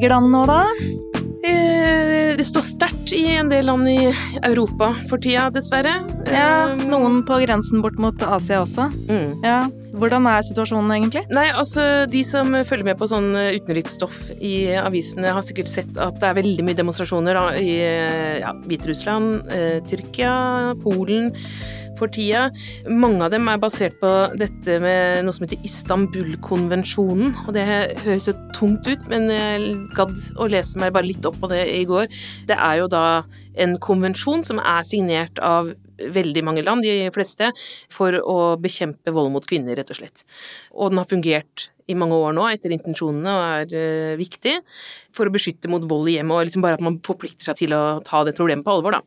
Ligger det an nå, da? Eh, det står sterkt i en del land i Europa for tida, dessverre. Ja, Eh, Noen på grensen bort mot Asia også. Mm. Ja, Hvordan er situasjonen egentlig? Nei, altså de som følger med på sånn eh, utenriksstoff i avisene, har sikkert sett at det er veldig mye demonstrasjoner da, i ja, Hviterussland, eh, Tyrkia, Polen for tida. Mange av dem er basert på dette med noe som heter Istanbul-konvensjonen. Og det høres jo tungt ut, men jeg gadd å lese meg bare litt opp på det i går. Det er jo da en konvensjon som er signert av veldig mange land, de fleste, for å bekjempe vold mot kvinner, rett og slett. Og den har fungert i mange år nå etter intensjonene og er eh, viktig for å beskytte mot vold i hjemmet, og liksom bare at man forplikter seg til å ta det problemet på alvor, da.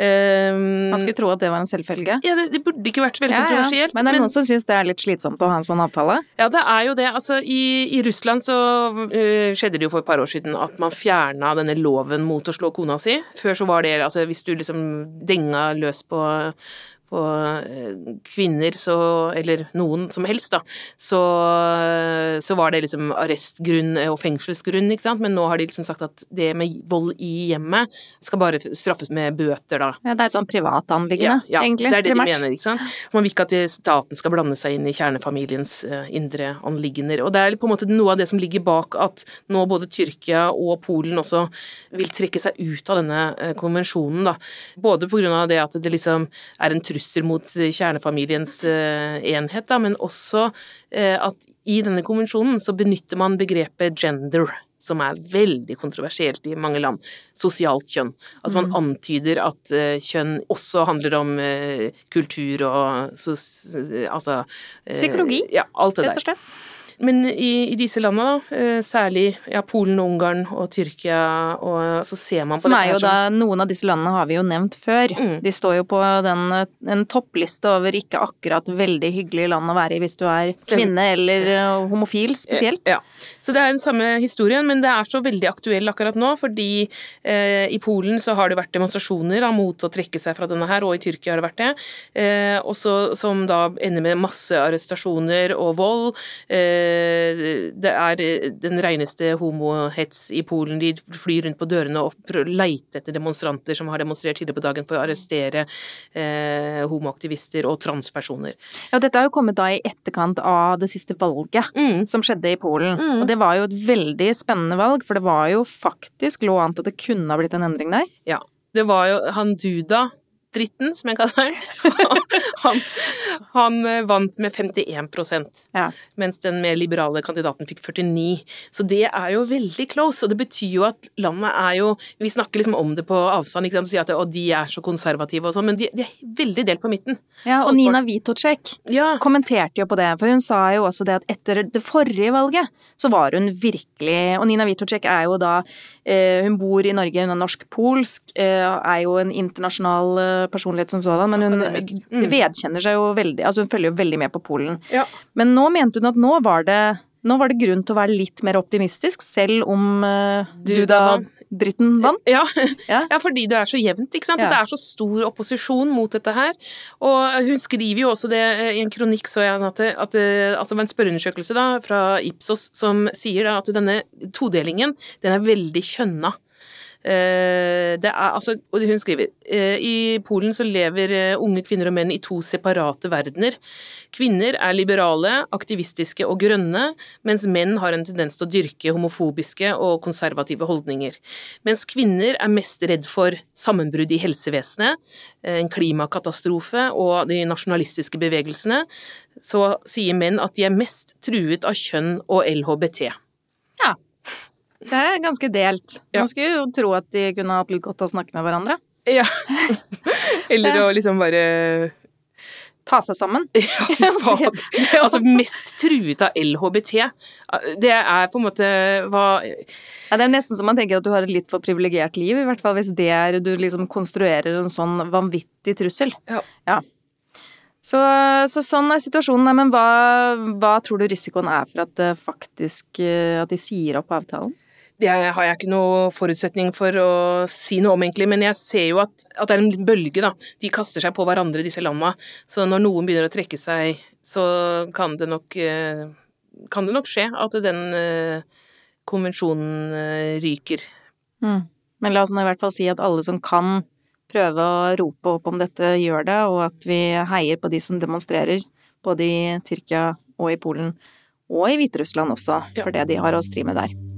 Um, Man skulle tro at det var en selvfølge. ja, det, det burde ikke vært så veldig Ja, ja. kontroversielt. Men det er noen som syns det er litt slitsomt å ha en sånn avtale? Ja, det er jo det. Altså, i, i Russland så uh, skjedde det jo for et par år siden at man fjerna denne loven mot å slå kona si. Før så var det altså hvis du liksom denga løs på på øh, kvinner, så Eller noen som helst, da. Så, så var det liksom arrestgrunn og fengselsgrunn, ikke sant. Men nå har de liksom sagt at det med vold i hjemmet skal bare straffes med bøter, da. Ja, Det er et sånn privatanliggende, Ja, ja, egentlig. det er det primært. de mener. ikke sant? Man vil ikke at staten skal blande seg inn i kjernefamiliens eh, indre anliggender. Og det er på en måte noe av det som ligger bak at nå både Tyrkia og Polen også vil trekke seg ut av denne eh, konvensjonen. da. Både på grunn av det at det liksom er en trussel mot eh, kjernefamiliens eh, enhet, da, men også eh, at i denne konvensjonen så benytter man begrepet gender som er veldig kontroversielt i mange land. Sosialt kjønn. Altså man antyder at kjønn også handler om kultur og altså Psykologi, Ja, alt det Rett og der. slett. Men i, i disse landene, da, eh, særlig ja, Polen, Ungarn og Tyrkia, og så ser man på Som dette er her da, Noen av disse landene har vi jo nevnt før. Mm. De står jo på den, en toppliste over ikke akkurat veldig hyggelige land å være i hvis du er kvinne eller eh, homofil spesielt. Ja. Så det er den samme historien, men det er så veldig aktuell akkurat nå, fordi eh, i Polen så har det vært demonstrasjoner da, mot å trekke seg fra denne her, og i Tyrkia har det vært det, eh, også, som da ender med masse arrestasjoner og vold. Eh, det er eh, den reineste homohets i Polen. De flyr rundt på dørene og leter etter demonstranter som har demonstrert tidligere på dagen for å arrestere eh, homoaktivister og transpersoner. Ja, dette er jo kommet da i etterkant av det siste valget Mm. som skjedde i Polen. Mm. Og det var jo et veldig spennende valg, for det var jo faktisk lå an til at det kunne ha blitt en endring der. Ja. Det var jo han Duda, dritten, som jeg kaller han. han, han eh, vant med 51 Ja. mens den mer liberale kandidaten fikk 49. Så det er jo veldig close, og det betyr jo at landet er jo Vi snakker liksom om det på avstand, ikke sant, og sier at å, de er så konservative og sånn, men de, de er veldig delt på midten. Ja, og Nina Vitocek Ja. kommenterte jo på det, for hun sa jo også det at etter det forrige valget, så var hun virkelig Og Nina Vitocek er jo da Hun bor i Norge, hun er norsk-polsk, eh, er jo en internasjonal eh, personlighet som sådan, men hun Mm. vedkjenner seg jo veldig Altså hun følger jo veldig med på Polen. ja. Men nå mente hun at nå var det nå var det grunn til å være litt mer optimistisk, selv om du, Duda vant. Dritten vant. Ja. Ja. ja, fordi det er så jevnt, ikke sant. Ja. Det er så stor opposisjon mot dette her. Og hun skriver jo også det eh, i en kronikk, så jeg at det, at det, altså det var en spørreundersøkelse da, fra Ipsos som sier da, at denne todelingen, den er veldig kjønna. Eh, det er, altså, og hun skriver eh, i Polen så lever eh, unge kvinner og menn i to separate verdener. Kvinner er liberale, aktivistiske og grønne, mens menn har en tendens til å dyrke homofobiske og konservative holdninger. Mens kvinner er mest redd for sammenbrudd i helsevesenet, en klimakatastrofe og de nasjonalistiske bevegelsene, så sier menn at de er mest truet av kjønn og LHBT. Ja. Det er ganske delt. Ja. Man skulle jo tro at de kunne hatt litt godt av å snakke med hverandre. Ja. Eller å liksom bare Ta seg sammen. Ja, fy faen. Altså, mest truet av LHBT. Det er på en måte hva Ja, det er nesten så man tenker at du har et litt for privilegert liv, i hvert fall hvis det er du liksom konstruerer en sånn vanvittig trussel. Ja. Så, så sånn er situasjonen. Men hva, hva tror du risikoen er for at faktisk eh, At de sier opp avtalen? Det har jeg ikke noe forutsetning for å si noe om, egentlig, men jeg ser jo at, at det er en bølge, da. De kaster seg på hverandre, disse landa. Så når noen begynner å trekke seg, så kan det nok, eh, kan det nok skje at den eh, konvensjonen eh, ryker. Mm. Men la oss nå i hvert fall si at alle som kan prøve å rope opp om dette, gjør det, og at vi heier på de som demonstrerer, både i Tyrkia og i Polen, og i Hviterussland også, for det de har å stri med der.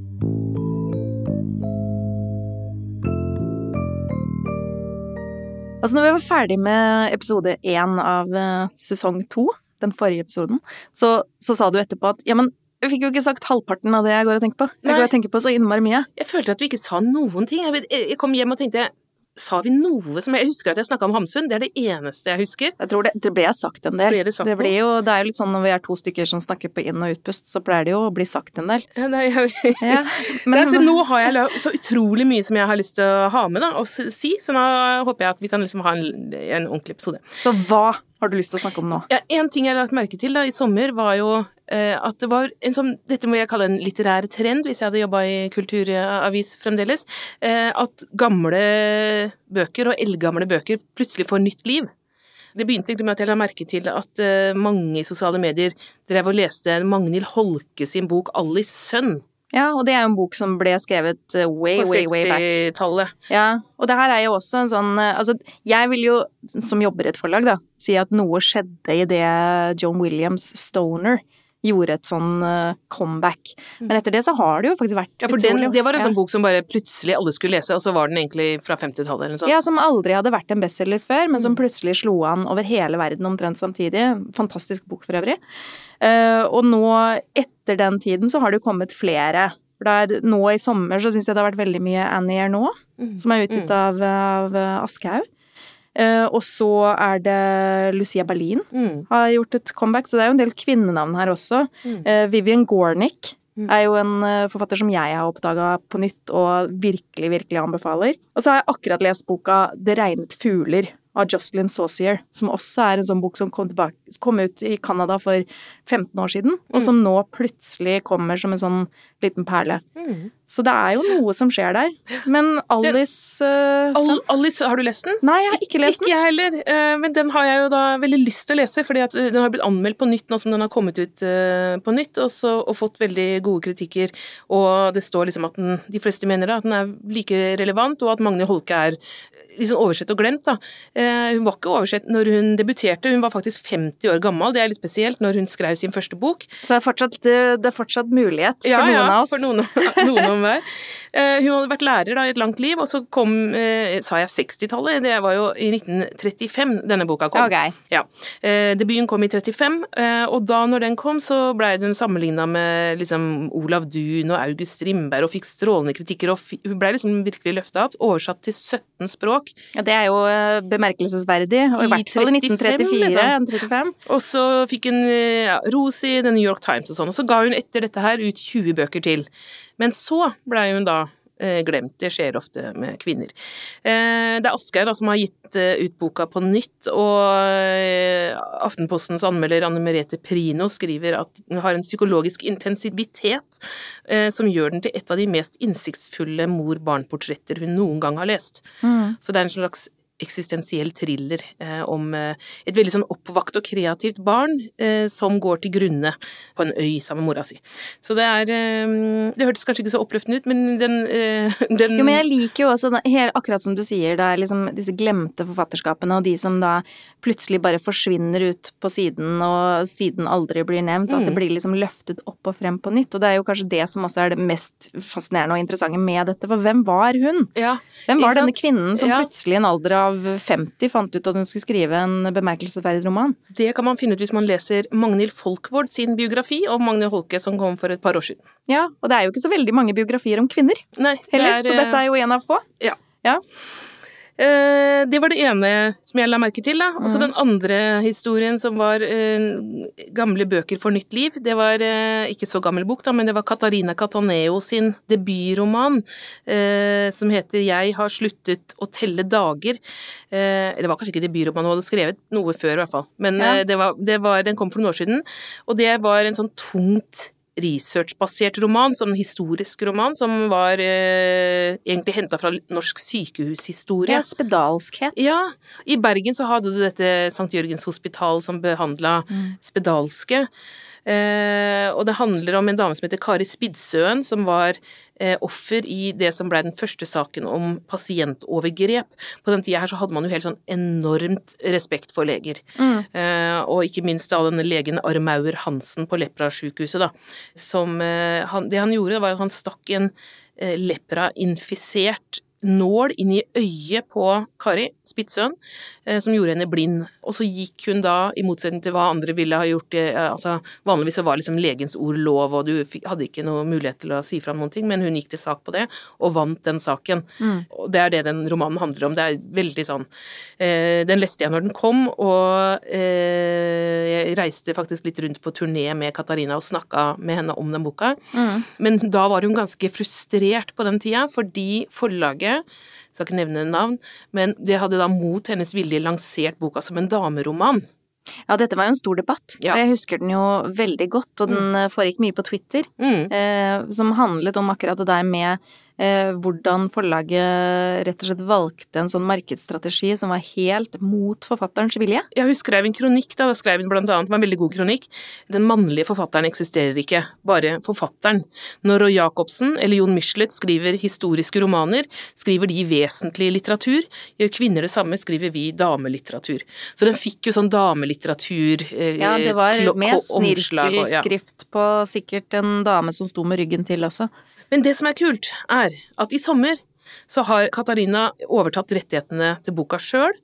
Altså, når vi var ferdig med episode én av eh, sesong to, den forrige episoden, så, så sa du etterpå at ja, men jeg fikk jo ikke sagt halvparten av det jeg går og tenker på. Jeg Nei. går og tenker på så innmari mye. Jeg følte at vi ikke sa noen ting. Jeg kom hjem og tenkte Sa vi noe som Jeg husker at jeg snakka om Hamsun, det er det eneste jeg husker. Jeg tror det, det ble sagt en del. Ble det sagt det, jo, det er jo litt sånn når vi er to stykker som snakker på inn- og utpust, så pleier det jo å bli sagt en del. Ja, nei, jeg, Ja, Men, altså, nå har jeg så utrolig mye som jeg har lyst til å ha med da, og si, så nå håper jeg at vi kan liksom ha en, en ordentlig episode. Så hva har du lyst til å snakke om nå? Ja, en ting jeg har lagt merke til da, i sommer, var jo at det var en sånn Dette må jeg kalle en litterær trend, hvis jeg hadde jobba i kulturavis fremdeles. Eh, at gamle bøker, og eldgamle bøker, plutselig får nytt liv. Det begynte med at jeg la merke til at eh, mange i sosiale medier drev og leste Magnhild Holke sin bok 'Alice sønn' Ja, og det er jo en bok som ble skrevet eh, way, på way, way back. På 60-tallet. Ja, og det her er jo også en sånn eh, Altså, jeg vil jo, som jobber i et forlag, da, si at noe skjedde i det Joan Williams Stoner gjorde et sånn eh, comeback. Men etter det så har det jo faktisk vært Ja, for den, det var en sånn bok som bare plutselig alle skulle lese, og så var den egentlig fra 50-tallet eller noe sånt. Ja, som aldri hadde vært en bestselger før, men Mm. som plutselig slo an over hele verden omtrent samtidig. Fantastisk bok for øvrig. Eh, og nå, etter den tiden, så har det jo kommet flere. For er, nå i sommer så syns jeg det har vært veldig mye Annie Ernaux, Mm. som er utgitt av, av Aschehoug. Eh, og så er det Lucia Berlin Mm. har gjort et comeback, så det er jo en del kvinnenavn her også. Mm. Eh, Vivian Gornick Mm. er jo en eh, forfatter som jeg har oppdaga på nytt og virkelig, virkelig anbefaler. Og så har jeg akkurat lest boka Det regnet fugler av Jocelyn Saucier, som også er en sånn bok som kom, tilbake, kom ut i Canada for 15 år siden, og som nå plutselig kommer som en sånn liten perle. Mm. Så det er jo noe som skjer der. Men Alice uh, Al Alice, har du lest den? Nei, jeg har ikke lest den. Ikke jeg heller, uh, men den har jeg jo da veldig lyst til å lese, fordi at eh, den har blitt anmeldt på nytt nå som den har kommet ut uh, på nytt, og, så, og fått veldig gode kritikker, og det står liksom at den, de fleste mener da, at den er like relevant, og at Magne Holke er liksom oversett og glemt da. Eh, Hun var ikke oversett når hun debuterte, hun var faktisk 50 år gammel, det er litt spesielt når hun skrev sin første bok. Så det er fortsatt, det er fortsatt mulighet for noen av oss. Ja, for noen, noen om hver. Eh, hun hadde vært lærer da i et langt liv, og så kom, eh, sa jeg 60-tallet, det var jo i 1935 denne boka kom. Okay. Ja. Eh, debuten kom i 35, eh, og da når den kom, så blei den sammenligna med liksom Olav Duun og August Strindberg, og fikk strålende kritikker, og hun blei liksom virkelig løfta opp, oversatt til 17 språk. Ja, det er jo bemerkelsesverdig, og i, I hvert fall i 35, 1934 liksom. enn 35. Og så fikk hun ja, ros i The New York Times og sånn, og så ga hun etter dette her ut 20 bøker til. Men så blei hun da eh, glemt. Det skjer ofte med kvinner. Eh, det er Asgeir som har gitt eh, ut boka på nytt, og Aftenpostens anmelder Anne Merete Prino skriver at den har en psykologisk intensivitet som gjør den til et av de mest innsiktsfulle mor-barn-portretter hun noen gang har lest. Så det er en slags eksistensiell thriller eh, om eh, et veldig sånn oppvakt og kreativt barn eh, som går til grunne på en øy sammen med mora si. Så det er eh, Det hørtes kanskje ikke så oppløftende ut, men den, eh, den Jo, men jeg liker jo også, helt, akkurat som du sier, da, er liksom disse glemte forfatterskapene, og de som da plutselig bare forsvinner ut på siden, og siden aldri blir nevnt, at det Mm. blir liksom løftet opp og frem på nytt. Og det er jo kanskje det som også er det mest fascinerende og interessante med dette, for hvem var hun? ja, Hvem var denne kvinnen som Ja. plutselig i en alder av 50 fant ut at hun skulle skrive en bemerkelsesverdig roman? Det kan man finne ut hvis man leser Magnhild Folkvord sin biografi om Magnhild Holke som kom for et par år siden. Ja, og det er jo ikke så veldig mange biografier om kvinner Nei, det heller, er, så dette er jo en av få. Ja. Ja. Det var det ene som jeg la merke til. da. Og så mm. den andre historien som var eh, gamle bøker for nytt liv. Det var eh, ikke så gammel bok, da, men det var Katarina Cataneo sin debutroman eh, som heter Jeg har sluttet å telle dager. Eh, det var kanskje ikke debutroman, hun hadde skrevet noe før i hvert fall. Men Ja. det var, det var, den kom for noen år siden, og det var en sånn tungt researchbasert roman, som en historisk roman, som var eh, egentlig henta fra norsk sykehushistorie. Ja, spedalskhet. Ja, i Bergen så hadde du dette St. Jørgens hospital som behandla spedalske. Eh, og det handler om en dame som heter Kari Spidsøen, som var eh, offer i det som ble den første saken om pasientovergrep. På den tida her så hadde man jo helt sånn enormt respekt for leger. Mm. Eh, og ikke minst da denne legen Armaur Hansen på Lepra-sjukehuset, da. Som eh, han, Det han gjorde, var at han stakk en eh, lepra-infisert nål inn i øyet på Kari Spitsøen, eh, som gjorde henne blind. Og så gikk hun da, i motsetning til hva andre ville ha gjort eh, altså Vanligvis så var liksom legens ord lov, og du hadde ikke noe mulighet til å si fra om noen ting, men hun gikk til sak på det, og vant den saken. Mm. Og det er det den romanen handler om. Det er veldig sånn eh, Den leste jeg når den kom, og jeg reiste faktisk litt rundt på turné med Katarina og snakka med henne om den boka. Mm. Men da var hun ganske frustrert på den tida, fordi forlaget skal ikke nevne navn, men det hadde da mot hennes vilje lansert boka som en dameroman. Ja, dette var jo en stor debatt, Ja. jeg husker den jo veldig godt, og den mm. foregikk mye på Twitter, Mm. eh, som handlet om akkurat det der med hvordan forlaget rett og slett valgte en sånn markedsstrategi som var helt mot forfatterens vilje. Ja, hun skrev en kronikk, da. Da skrev hun blant annet, det var en veldig god kronikk, Den mannlige forfatteren eksisterer ikke, bare forfatteren. Når Roy Jacobsen eller Jon Michelet skriver historiske romaner, skriver de vesentlig litteratur. Gjør kvinner det samme, skriver vi damelitteratur. Så den fikk jo sånn damelitteratur eh, Ja, det var med snirkelskrift ja. på sikkert en dame som sto med ryggen til også. Men det som er kult, er at i sommer så har Katarina overtatt rettighetene til boka sjøl.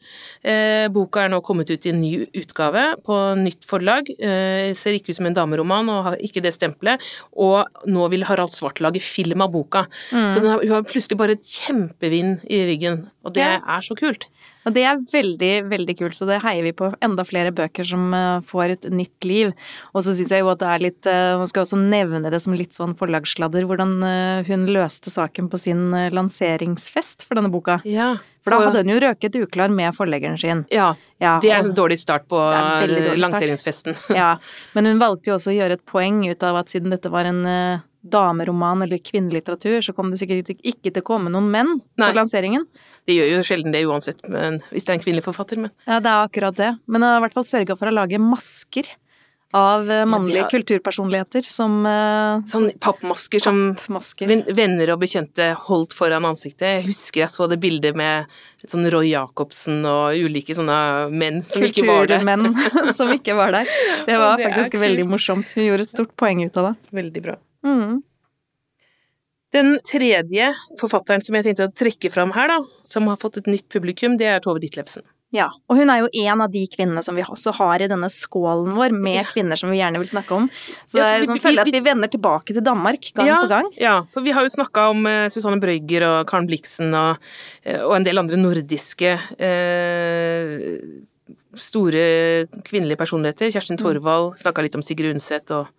Eh, boka er nå kommet ut i en ny utgave på nytt forlag. Eh, ser ikke ut som en dameroman og har ikke det stempelet. Og nå vil Harald Svart lage film av boka. Mm. Så har, hun har plutselig bare et kjempevind i ryggen, og det Ja. er så kult. Og det er veldig, veldig kult, så det heier vi på enda flere bøker som eh, får et nytt liv. Og så syns jeg jo at det er litt eh, Man skal også nevne det som litt sånn forlagssladder, hvordan eh, hun løste saken på sin lanseringsfest for denne boka. Ja. For da hadde hun jo røket uklar med forleggeren sin. Ja, Ja, det er en dårlig start på dårlig lanseringsfesten. start. Ja, men hun valgte jo også å gjøre et poeng ut av at siden dette var en dameroman eller kvinnelitteratur, så kom det sikkert ikke- til å komme noen menn Nei. på lanseringen. Det gjør jo sjelden det uansett, men, hvis det er en kvinnelig forfatter. Men Ja, det er akkurat det. Men jeg har i hvert fall sørga for å lage masker av mannlige mannlige har- kulturpersonligheter som eh, sånn pappmasker som masker. Venner og bekjente holdt foran ansiktet. Jeg husker jeg så det bildet med sånn Roy Jacobsen og ulike sånne menn som ikke var der. Kulturmenn som ikke var der. Det var det faktisk veldig morsomt. Hun gjorde et stort poeng ut av det. Veldig bra. Mm. Den tredje forfatteren som jeg tenkte å trekke fram her, da, som har fått et nytt publikum, det er Tove Ditlevsen. Ja, og hun er jo en av de kvinnene som vi også har i denne skålen vår med kvinner som vi gjerne vil snakke om. Så det er som sånn, vi- føler at vi vender tilbake til Danmark gang ja, på gang. Ja, for vi har jo snakka om eh, Susanne Brøgger og Karen Blixen og, eh, og en del andre nordiske eh, store kvinnelige personligheter. Kjerstin Torvald snakka litt om Sigrid Undset og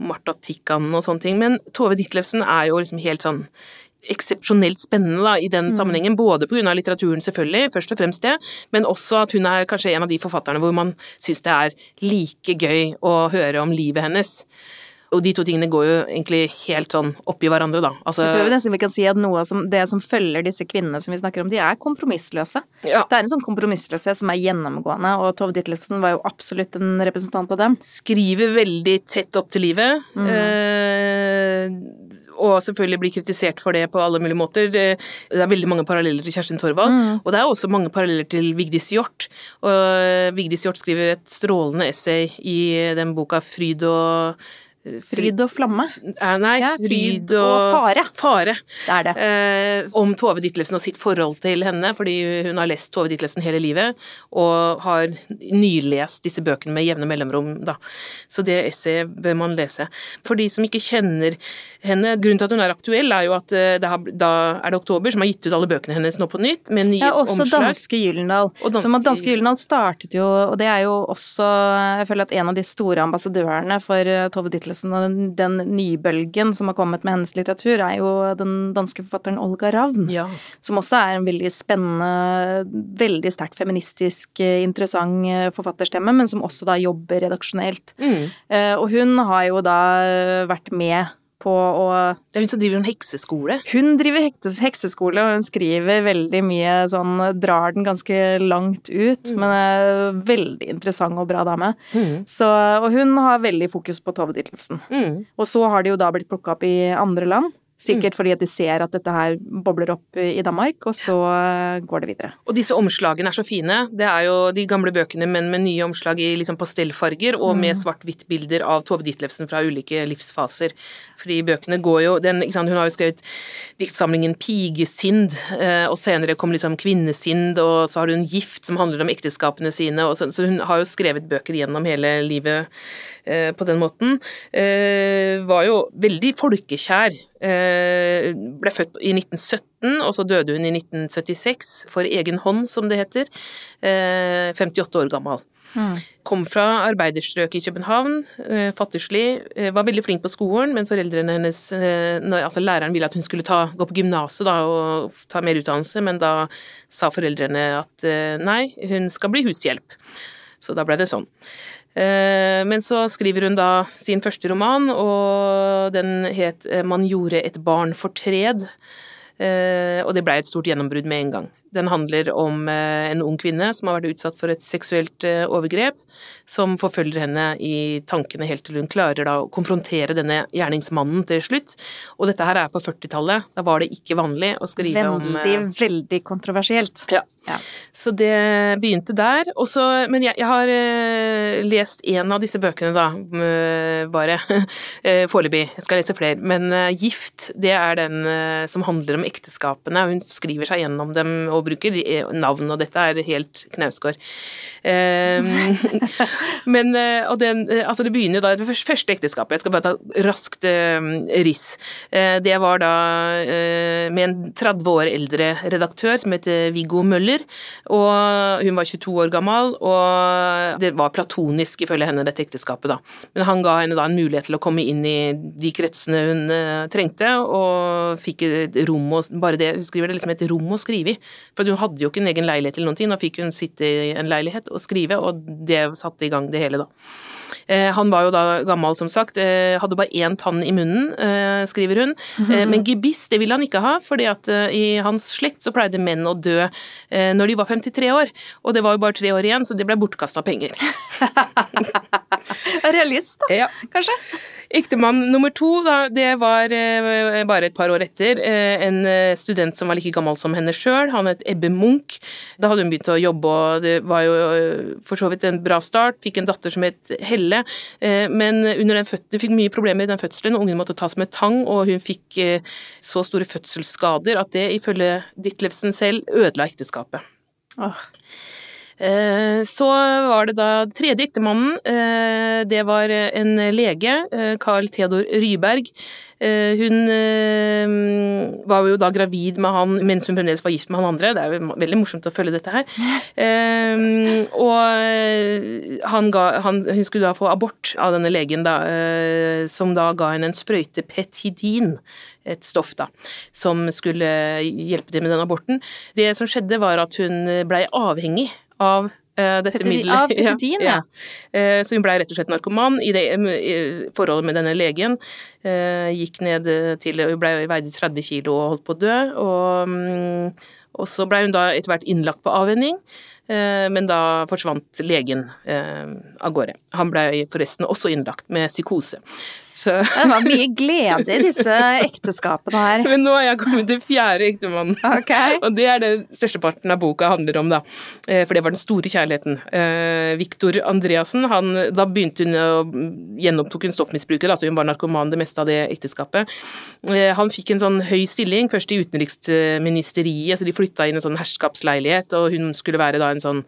Marta Tikkan og sånne ting. Men Tove Ditlevsen er jo liksom helt sånn eksepsjonelt spennende da, i den sammenhengen, både av litteraturen selvfølgelig, først og fremst det, men også at hun er kanskje en av de forfatterne hvor man syns det er like gøy å høre om livet hennes. Og de to tingene går jo egentlig helt sånn opp i hverandre, da. Altså, Jeg tror nesten vi kan si at noe som, det som følger disse kvinnene som vi snakker om, de er kompromissløse. ja, Det er en sånn kompromissløshet som er gjennomgående, og Tove Ditlevsen var jo absolutt en representant av dem. skriver veldig tett opp til livet. Mm. Eh, og selvfølgelig blir kritisert for det på alle mulige måter. Det, er veldig mange paralleller til Kjerstin Torvald, Mm. og det er også mange paralleller til Vigdis Hjorth. Og eh, Vigdis Hjorth skriver et strålende essay i den boka Fryd og Fryd og flamme. Eh, Nei, Ja, Fryd og, fare. Fare. Det er det. Eh, om Tove Ditlevsen og sitt forhold til henne, fordi hun har lest Tove Ditlevsen hele livet, og har nylest disse bøkene med jevne mellomrom, da. Så det essayet bør man lese. For de som ikke kjenner henne, grunnen til at hun er aktuell, er jo at eh, det har, da er det Oktober som har gitt ut alle bøkene hennes nå på nytt, med nye Ja, også omslag. Danske Gyldendal. Og danske Som at Danske Gyldendal. Gyldendal startet jo, og det er jo også Jeg føler at en av de store ambassadørene for eh, Tove Ditlevsen og den, den nybølgen som har kommet med hennes litteratur, er jo den danske forfatteren Olga Ravn. Ja. Som også er en veldig spennende, veldig sterkt feministisk, eh, interessant eh, forfatterstemme, men som også da jobber redaksjonelt. Mm. Eh, Og hun har jo da vært med på å Det er hun som driver en hekseskole. Hun driver hekseskole, og hun skriver veldig mye sånn Drar den ganske langt ut, men er veldig interessant og bra dame. Mm. Så, og hun har veldig fokus på Tove Ditlevsen. Mm. Og så har de jo da blitt plukka opp i andre land. Sikkert fordi at de ser at dette her bobler opp i Danmark, og så eh, går det videre. Og disse omslagene er så fine. Det er jo de gamle bøkene, men med nye omslag i liksom pastellfarger, og med svart-hvitt-bilder av Tove Ditlevsen fra ulike livsfaser. Fordi bøkene går jo den, sant, Hun har jo skrevet diktsamlingen Pigesind, eh, og senere kom liksom Kvinnesind, og så har hun Gift, som handler om ekteskapene sine, og så, så hun har jo skrevet bøker gjennom hele livet eh, på den måten. Eh, var jo veldig folkekjær. Eh, ble født i 1917, og så døde hun i 1976, for egen hånd, som det heter. Eh, 58 år gammel. Kom fra arbeiderstrøk i København, eh, fattigslig. Eh, var veldig flink på skolen, men foreldrene hennes eh, Altså læreren ville at hun skulle ta, gå på gymnaset og ta mer utdannelse, men da sa foreldrene at eh, nei, hun skal bli hushjelp. Så da ble det sånn. Eh, Men så skriver hun da sin første roman, og den het eh, Man gjorde et barn fortred. Eh, Og det blei et stort gjennombrudd med en gang. Den handler om eh, en ung kvinne som har vært utsatt for et seksuelt eh, overgrep, som forfølger henne i tankene helt til hun klarer da å konfrontere denne gjerningsmannen til slutt. Og dette her er på 40-tallet. Da var det ikke vanlig å skrive om Veldig, eh, veldig kontroversielt. Ja. Ja. Så det begynte der. Også, men jeg, jeg har lest én av disse bøkene, da, bare foreløpig. Jeg skal lese flere. Men Gift, det er den som handler om ekteskapene. Hun skriver seg gjennom dem og bruker eh, navn, og dette er helt knausgård. Eh, men eh, og den, eh, altså det begynner jo da det første ekteskapet. Jeg skal bare ta raskt eh, riss. Det var da med en 30 år eldre redaktør som heter Viggo Møller. Og hun var 22 år gammel, og det var platonisk ifølge henne, dette ekteskapet, da. Men han ga henne da en mulighet til å komme inn i de kretsene hun trengte, og fikk et rom å Bare det, hun skriver det liksom et rom å skrive i. For hun hadde jo ikke en egen leilighet eller noen ting, nå fikk hun sitte i en leilighet og skrive, og det satte i gang det hele, da. Eh, Han var jo da gammel, som sagt, eh, hadde bare én tann i munnen, eh, skriver hun. Eh, Men gebiss, det ville han ikke ha, fordi at i hans slekt så pleide menn å dø når de var 53 år. Og det var jo bare tre år igjen, så det ble bortkasta penger. Realist, da, Ja. kanskje? Ektemann nummer to, da, det var eh, bare et par år etter. Eh, en eh, student som var like gammel som henne sjøl. Han het Ebbe Munch. Da hadde hun begynt å jobbe, og det var jo eh, for så vidt en bra start. Fikk en datter som het Helle. Eh, men under den fødselen fikk mye problemer i den fødselen. Ungen måtte tas med tang, og hun fikk eh, så store fødselsskader at det ifølge Ditlevsen selv ødela ekteskapet. Åh. Eh, Så var det da tredje ektemannen. eh, Det var en lege, eh, Carl Theodor Ryberg. Eh, Hun eh, var jo da gravid med han mens hun fremdeles var gift med han andre. Det er jo veldig morsomt å følge dette her. Eh, Og eh, han ga, han, hun skulle da få abort av denne legen, da, eh, som da ga henne en sprøyte petidin et stoff da, som skulle hjelpe til med den aborten. Det som skjedde var at hun blei avhengig av eh, dette Petidin- middelet. av petidin, ja. Eh, Så hun blei rett og slett narkoman i det i forholdet med denne legen. eh, Gikk ned til Hun blei veid 30 kilo og holdt på å dø. Og, mm, og så blei hun da etter hvert innlagt på avvenning. eh, Men da forsvant legen eh, av gårde. Han blei forresten også innlagt med psykose. Det var mye glede i disse ekteskapene her. Men nå har jeg kommet til fjerde ektemannen. okay. Og det er det størsteparten av boka handler om, da. Eh, For det var den store kjærligheten. Eh, Viktor Andreassen, han, da begynte hun å Gjenopptok hun stoffmisbruker, altså hun var narkoman det meste av det ekteskapet. Eh, Han fikk en sånn høy stilling, først i utenriksministeriet, så de flytta inn en sånn herskapsleilighet, og hun skulle være da en sånn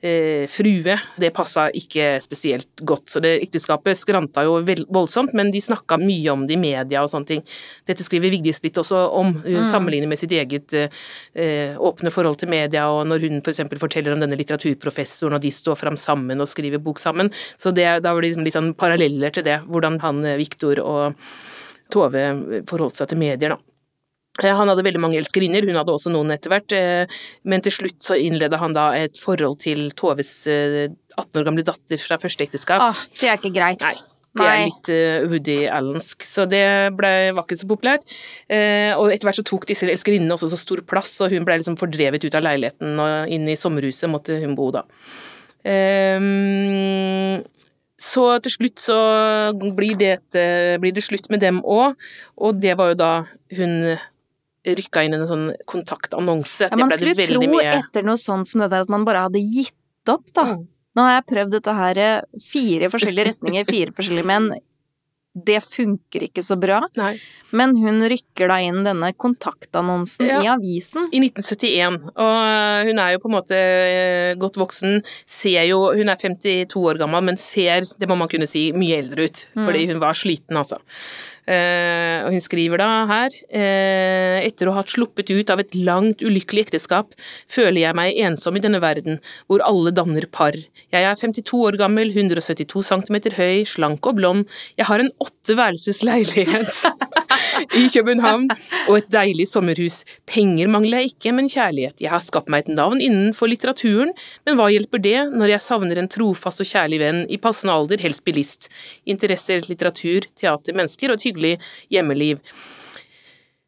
eh, frue. Det passa ikke spesielt godt, så det ekteskapet skranta jo voldsomt, men de snakka mye om det i media og sånne ting. Dette skriver Vigdis litt også om, hun sammenligner med sitt eget eh, åpne forhold til media, og når hun f.eks. For forteller om denne litteraturprofessoren, og de står fram sammen og skriver bok sammen, så det, da var det liksom litt sånn paralleller til det, hvordan han, eh, Viktor og Tove forholdt seg til medier, da. Eh, Han hadde veldig mange elskerinner, hun hadde også noen etter hvert, eh, men til slutt så innleda han da et forhold til Toves eh, 18 år gamle datter fra første ekteskap. Ah, det er ikke greit. Nei. Det er litt eh, Woody Allensk, så det ble, var ikke så populært. Eh, og etter hvert så tok disse elskerinnene også så stor plass, og hun ble liksom fordrevet ut av leiligheten og inn i sommerhuset måtte hun bo da. Eh, så til slutt så blir det, et- blir det slutt med dem òg, og det var jo da hun rykka inn en sånn kontaktannonse. Ja, man skulle tro mye etter noe sånt som det der at man bare hadde gitt opp, da. Mm. Nå har jeg prøvd dette her eh, fire forskjellige retninger, fire forskjellige menn. Det funker ikke så bra. Nei. Men hun rykker da inn denne kontaktannonsen Ja. i avisen. I 1971, og hun er jo på en måte eh, godt voksen, ser jo Hun er 52 år gammel, men ser, det må man kunne si, mye eldre ut, fordi hun var sliten, altså. Eh, og hun skriver da her eh, Etter å ha sluppet ut av et langt, ulykkelig ekteskap, føler jeg meg ensom i denne verden, hvor alle danner par. Jeg er 52 år gammel, 172 cm høy, slank og blond. Jeg har en åtteværelses leilighet i København og et deilig sommerhus. Penger mangler jeg ikke, men kjærlighet. Jeg har skapt meg et navn innenfor litteraturen, men hva hjelper det når jeg savner en trofast og kjærlig venn i passende alder, helst bilist? Interesser, litteratur, teater, mennesker og et hyggelig hjemmeliv.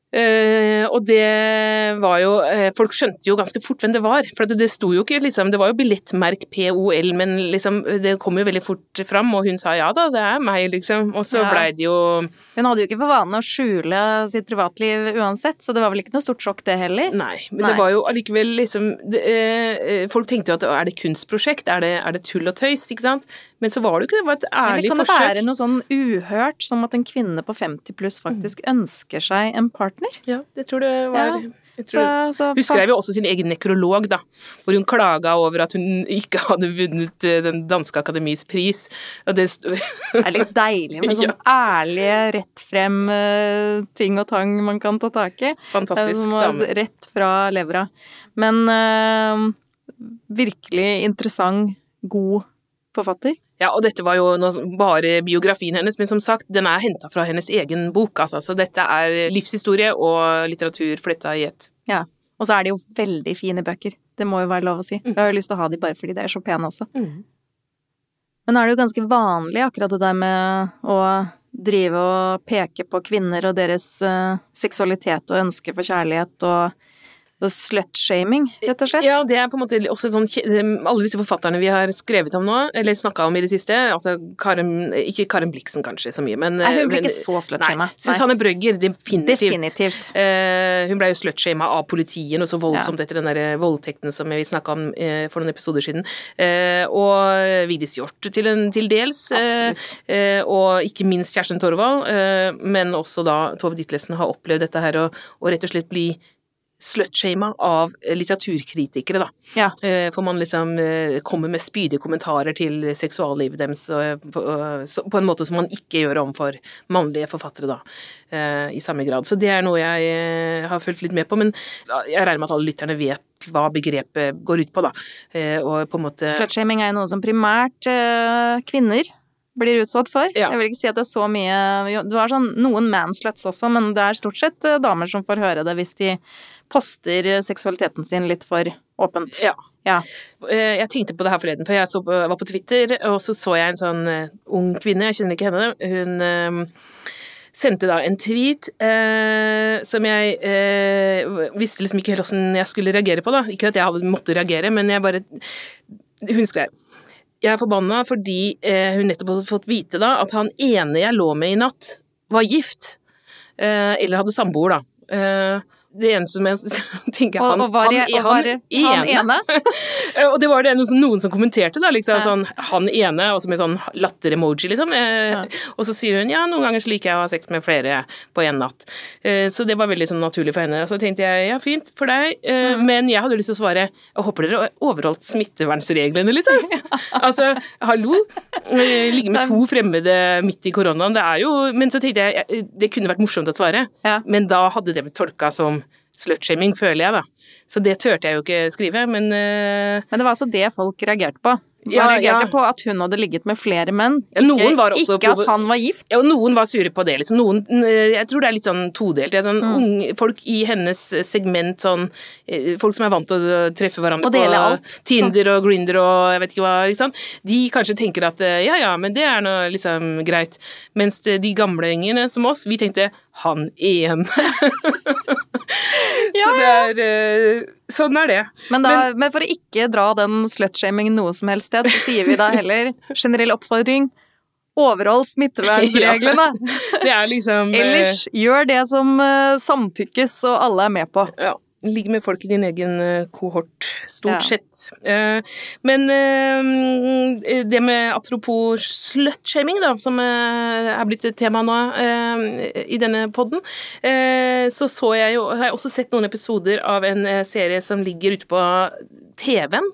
Eh, og det var jo uh, Folk skjønte jo ganske fort hvem det var. For det, det sto jo ikke liksom Det var jo billettmerk POL, men liksom det kom jo veldig fort fram, og hun sa ja da, det er meg, liksom. Og så Ja. blei det jo Hun hadde jo ikke for vane å skjule sitt privatliv uansett, så det var vel ikke noe stort sjokk det heller. Nei, men Nei. det var jo allikevel liksom det, uh, Folk tenkte jo at er det kunstprosjekt, er det, er det tull og tøys, ikke sant? Men så var det jo ikke det, det var et ærlig forsøk. Eller kan kan det være noe sånn uhørt, som at en kvinne på 50 pluss faktisk ønsker seg en partner? Ja, det tror det var Ja, Så, så Hun skrev jo også sin egen nekrolog, da, hvor hun klaga over at hun ikke hadde vunnet eh, Den danske akademis pris. Det Det er litt deilig med sånn ærlige, rett frem eh, ting og tang man kan ta tak i. Fantastisk dame. Rett fra levra. Men uh, virkelig interessant, god forfatter. Ja, og dette var jo bare biografien hennes, men som sagt, den er henta fra hennes egen bok, altså. Så dette er livshistorie og litteratur fletta i ett. Ja. Og så er de jo veldig fine bøker. Det må jo være lov å si. Jeg har jo lyst til å ha de bare fordi de er så pene også. Men nå er det jo ganske vanlig akkurat det der med å drive og peke på kvinner og deres uh, seksualitet og ønske for kjærlighet og slutshaming, rett og slett. Ja, det er på en måte også sånn Alle disse forfatterne vi har skrevet om nå, eller snakka om i det siste, altså Karen Ikke Karen Blixen kanskje så mye, men Nei, hun men- ikke så slutshama. Susanne Brøgger, definitivt. Definitivt. Eh, hun ble jo slutshama av politiet noe så voldsomt etter den der voldtekten som vi snakka om eh, for noen episoder siden. Eh, og Vigdis Hjorth til, en, til dels. eh, eh, og ikke minst Kjersten Torvald. eh, men også da Tove Ditlevsen har opplevd dette her og, og rett og slett bli slutshama av litteraturkritikere, da. Ja. Eh, For man liksom eh, kommer med spydige kommentarer til seksuallivet deres på, en måte som man ikke gjør overfor mannlige forfattere, da, eh, i samme grad. Så det er noe jeg har fulgt litt med på, men jeg regner med at alle lytterne vet hva begrepet går ut på, da. Og på en måte Slutshaming er jo noe som primært kvinner blir utsatt for. Ja. Jeg vil ikke si at det er så mye Du har sånn noen mansluts også, men det er stort sett damer som får høre det hvis de poster seksualiteten sin litt for åpent. Ja. Ja. Eh, Jeg tenkte på det her forleden, for jeg så var på Twitter, og så så jeg en sånn eh, ung kvinne, jeg kjenner ikke henne, hun eh, sendte da en tweet eh, som jeg eh, visste liksom ikke helt hvordan jeg skulle reagere på, da. Ikke at jeg hadde måttet reagere, men jeg bare Hun skrev Jeg er forbanna fordi eh, hun nettopp hadde fått vite da at han ene jeg lå med i natt, var gift. Eh, eller hadde samboer, da. Det eneste som jeg tenker han, og var, han, og var han ene? ene? Og det var det noen, noen som kommenterte, da, liksom Ja. sånn han ene, og så med sånn latter-emoji, liksom. Eh, Ja. Og så sier hun ja, noen ganger så liker jeg å ha sex med flere på en natt. Eh, så det var veldig sånn naturlig for henne. Og så tenkte jeg ja, fint for deg, eh, Mm. men jeg hadde lyst til å svare jeg håper dere overholdt smittevernreglene, liksom. altså, hallo. Ligge med to fremmede midt i koronaen, det er jo Men så tenkte jeg det kunne vært morsomt å svare, Ja. men da hadde det blitt tolka som slutshaming, føler jeg, da. Så det turte jeg jo ikke skrive, men uh, Men det var altså det folk reagerte på. Ja, reagerte ja. på at hun hadde ligget med flere menn, Ja, ikke, ikke at han var gift. Ja, og noen var sure på det, liksom. Noen eh, Jeg tror det er litt sånn todelt. Sånn Mm. unge, folk i hennes segment, sånn eh, Folk som er vant til å treffe hverandre på alt. Tinder og Grinder og jeg vet ikke hva, sant. De kanskje tenker at eh, ja ja, men det er nå liksom greit. Mens de gamle gjengene som oss, vi tenkte han ene. Så det er eh, Sånn er det. Men, da, men, for å ikke dra den slutshamingen noe som helst sted, så sier vi da heller generell oppfordring overhold smittevernreglene. Det er liksom eh, Ellers gjør det som eh, samtykkes og alle er med på. Ja. Ligge med folk i din egen eh, kohort, stort Ja. sett. Eh, men eh, det med apropos slutshaming, da, som er blitt et tema nå i denne podden, eh, så så jeg jo Har jeg også sett noen episoder av en serie som ligger ute på TV-en.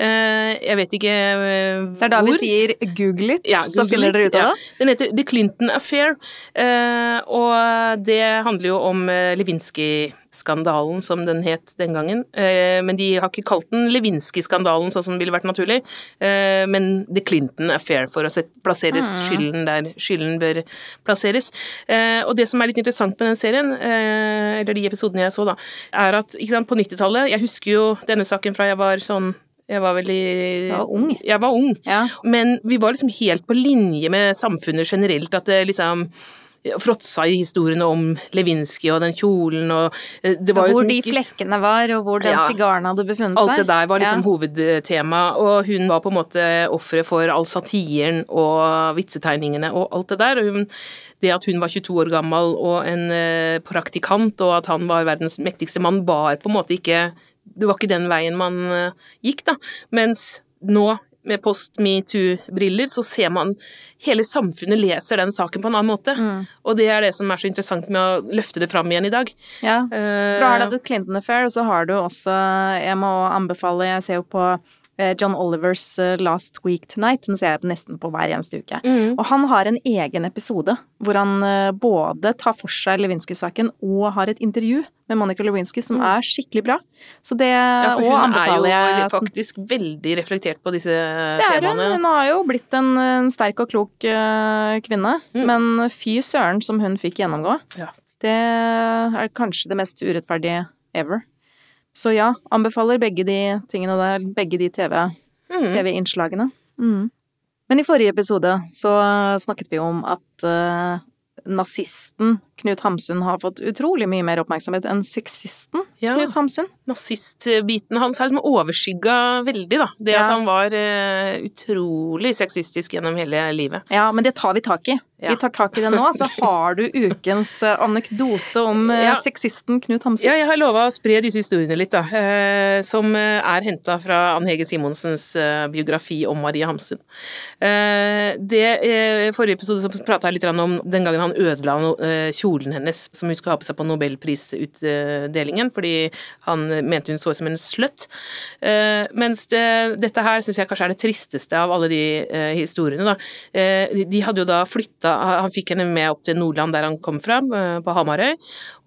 Eh, jeg vet ikke hvor. Det er da vi sier google it, Ja, så finner dere ut av ja. det. Den heter The Clinton Affair, eh, og det handler jo om eh, Lewinsky-skandalen, som den het den gangen. Eh, men de har ikke kalt den Lewinsky-skandalen, sånn som ville vært naturlig, eh, men The Clinton Affair, for å plassere Ah. skylden der skylden bør plasseres. Eh, og det som er litt interessant med den serien, eh, eller de episodene jeg så, da, er at sant, på 90-tallet Jeg husker jo denne saken fra jeg var sånn jeg var veldig Jeg var ung. Jeg var ung. Ja. Men vi var liksom helt på linje med samfunnet generelt, at det liksom fråtsa i historiene om Lewinsky og den kjolen og eh, det var jo Hvor liksom de flekkene var, og hvor den Ja. sigaren hadde befunnet seg. Alt det der var liksom Ja. hovedtema, og hun var på en måte offeret for all satiren og vitsetegningene og alt det der. Og hun, det at hun var 22 år gammel og en eh, praktikant, og at han var verdens mektigste mann, var på en måte ikke Det var ikke den veien man eh, gikk, da. Mens nå, med post metoo-briller, så ser man Hele samfunnet leser den saken på en annen måte. Mm. Og det er det som er så interessant med å løfte det fram igjen i dag. Ja. Eh, For da har du The Clinton Affair, og så har du også Jeg må anbefale Jeg ser jo på John Olivers eh, Last Week Tonight. Den ser jeg nesten på hver eneste uke. mm. Og han har en egen episode hvor han eh, både tar for seg Lewinsky-saken og har et intervju med Monica Lewinsky som er skikkelig bra. Så det Mm. Ja, for og hun er jo faktisk veldig reflektert på disse Det er temaene. Hun har jo blitt en, en sterk og klok uh, kvinne. Mm. Men fy søren som hun fikk gjennomgå. Ja. Det er kanskje det mest urettferdige ever. Så ja, anbefaler begge de tingene der. Begge de TV Mm. TV-innslagene. Mm. Men i forrige episode så snakket vi om at uh, nazisten Knut Hamsun har fått utrolig mye mer oppmerksomhet enn sexisten Ja. Knut Hamsun. Nazistbiten hans har liksom overskygga veldig, da. Det Ja. at han var uh, utrolig sexistisk gjennom hele livet. Ja, men det tar vi tak i. Ja. Vi tar tak i det nå. Så har du ukens eh, anekdote om eh, Ja. sexisten Knut Hamsun. Ja, jeg har lova å spre disse historiene litt, da. Eh, som er henta fra Ann Hege Simonsens biografi om Marie Hamsun. Det Forrige episode så prata jeg litt om den gangen han ødela kjolen hennes som hun skulle ha på seg på nobelprisutdelingen, fordi han mente hun så ut som en slutt. Eh, mens det, dette her syns jeg kanskje er det tristeste av alle de historiene, da. De, de hadde jo da flytta Han fikk henne med opp til Nordland, der han kom fra, eh, på Hamarøy,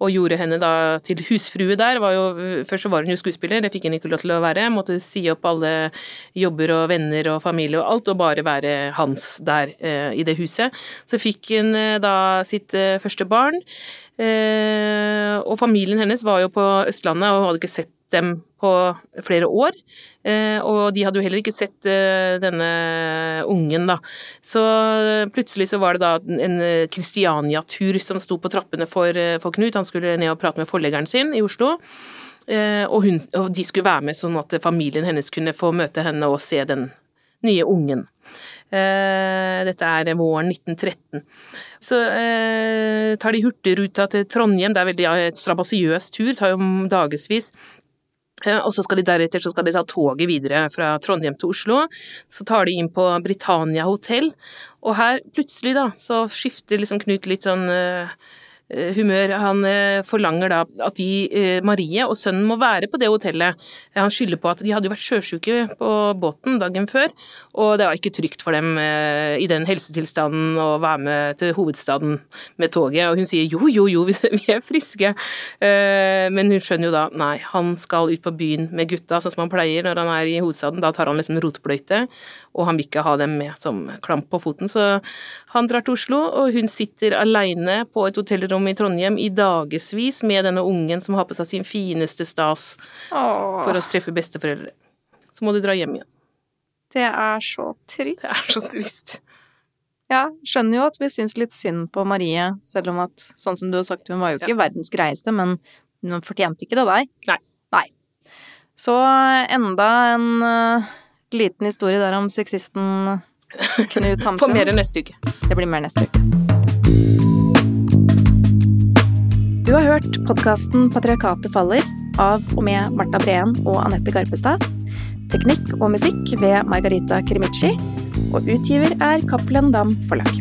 og gjorde henne da til husfrue der. Jo, først så var hun jo skuespiller, det fikk hun ikke lov til å være. Måtte si opp alle jobber og venner og familie og alt, og bare være hans der eh, i det huset. Så fikk hun eh, da sitt eh, første barn. Eh, og familien hennes var jo på Østlandet og hadde ikke sett dem på flere år. Eh, og de hadde jo heller ikke sett eh, denne ungen, da. Så plutselig så var det da en eh, Christiania-tur som sto på trappene for, eh, for Knut. Han skulle ned og prate med forleggeren sin i Oslo. Eh, og, hun, og de skulle være med sånn at familien hennes kunne få møte henne og se den nye ungen. Eh, dette er våren 1913. Så eh, tar de hurtigruta til Trondheim, det er veldig strabasiøs tur, tar jo dagevis. Eh, Og så skal de deretter så skal de ta toget videre fra Trondheim til Oslo. Så tar de inn på Britannia hotell, og her plutselig da, så skifter liksom Knut litt sånn eh, humør. Han eh, forlanger da at de, eh, Marie og sønnen må være på det hotellet. Han skylder på at de hadde vært sjøsjuke på båten dagen før, og det var ikke trygt for dem i den helsetilstanden å være med til hovedstaden med toget. Og hun sier jo, jo, jo, vi er friske. Men hun skjønner jo da nei, han skal ut på byen med gutta, sånn som han pleier når han er i hovedstaden. Da tar han liksom rotbløyte, og han vil ikke ha dem med som klamp på foten. Så han drar til Oslo, og hun sitter aleine på et hotellrom i Trondheim i dagevis med denne ungen som har på seg sin fineste stas Åh. for å treffe besteforeldre. Så må de dra hjem igjen. Det er så trist. Det er så trist. Ja, skjønner jo at vi syns litt synd på Marie, selv om at, sånn som du har sagt, hun var jo ikke ja. verdens greieste, men hun fortjente ikke det der. Nei. Nei. Så enda en uh, liten historie der om sexisten Knut Hamsun. På mer neste uke. Det blir mer neste uke. Du har hørt podkasten 'Patriarkatet faller' av og med Marta Breen og Anette Garpestad. Teknikk og musikk ved Margarita Krimici. Og utgiver er Cappelen Dam Forlag.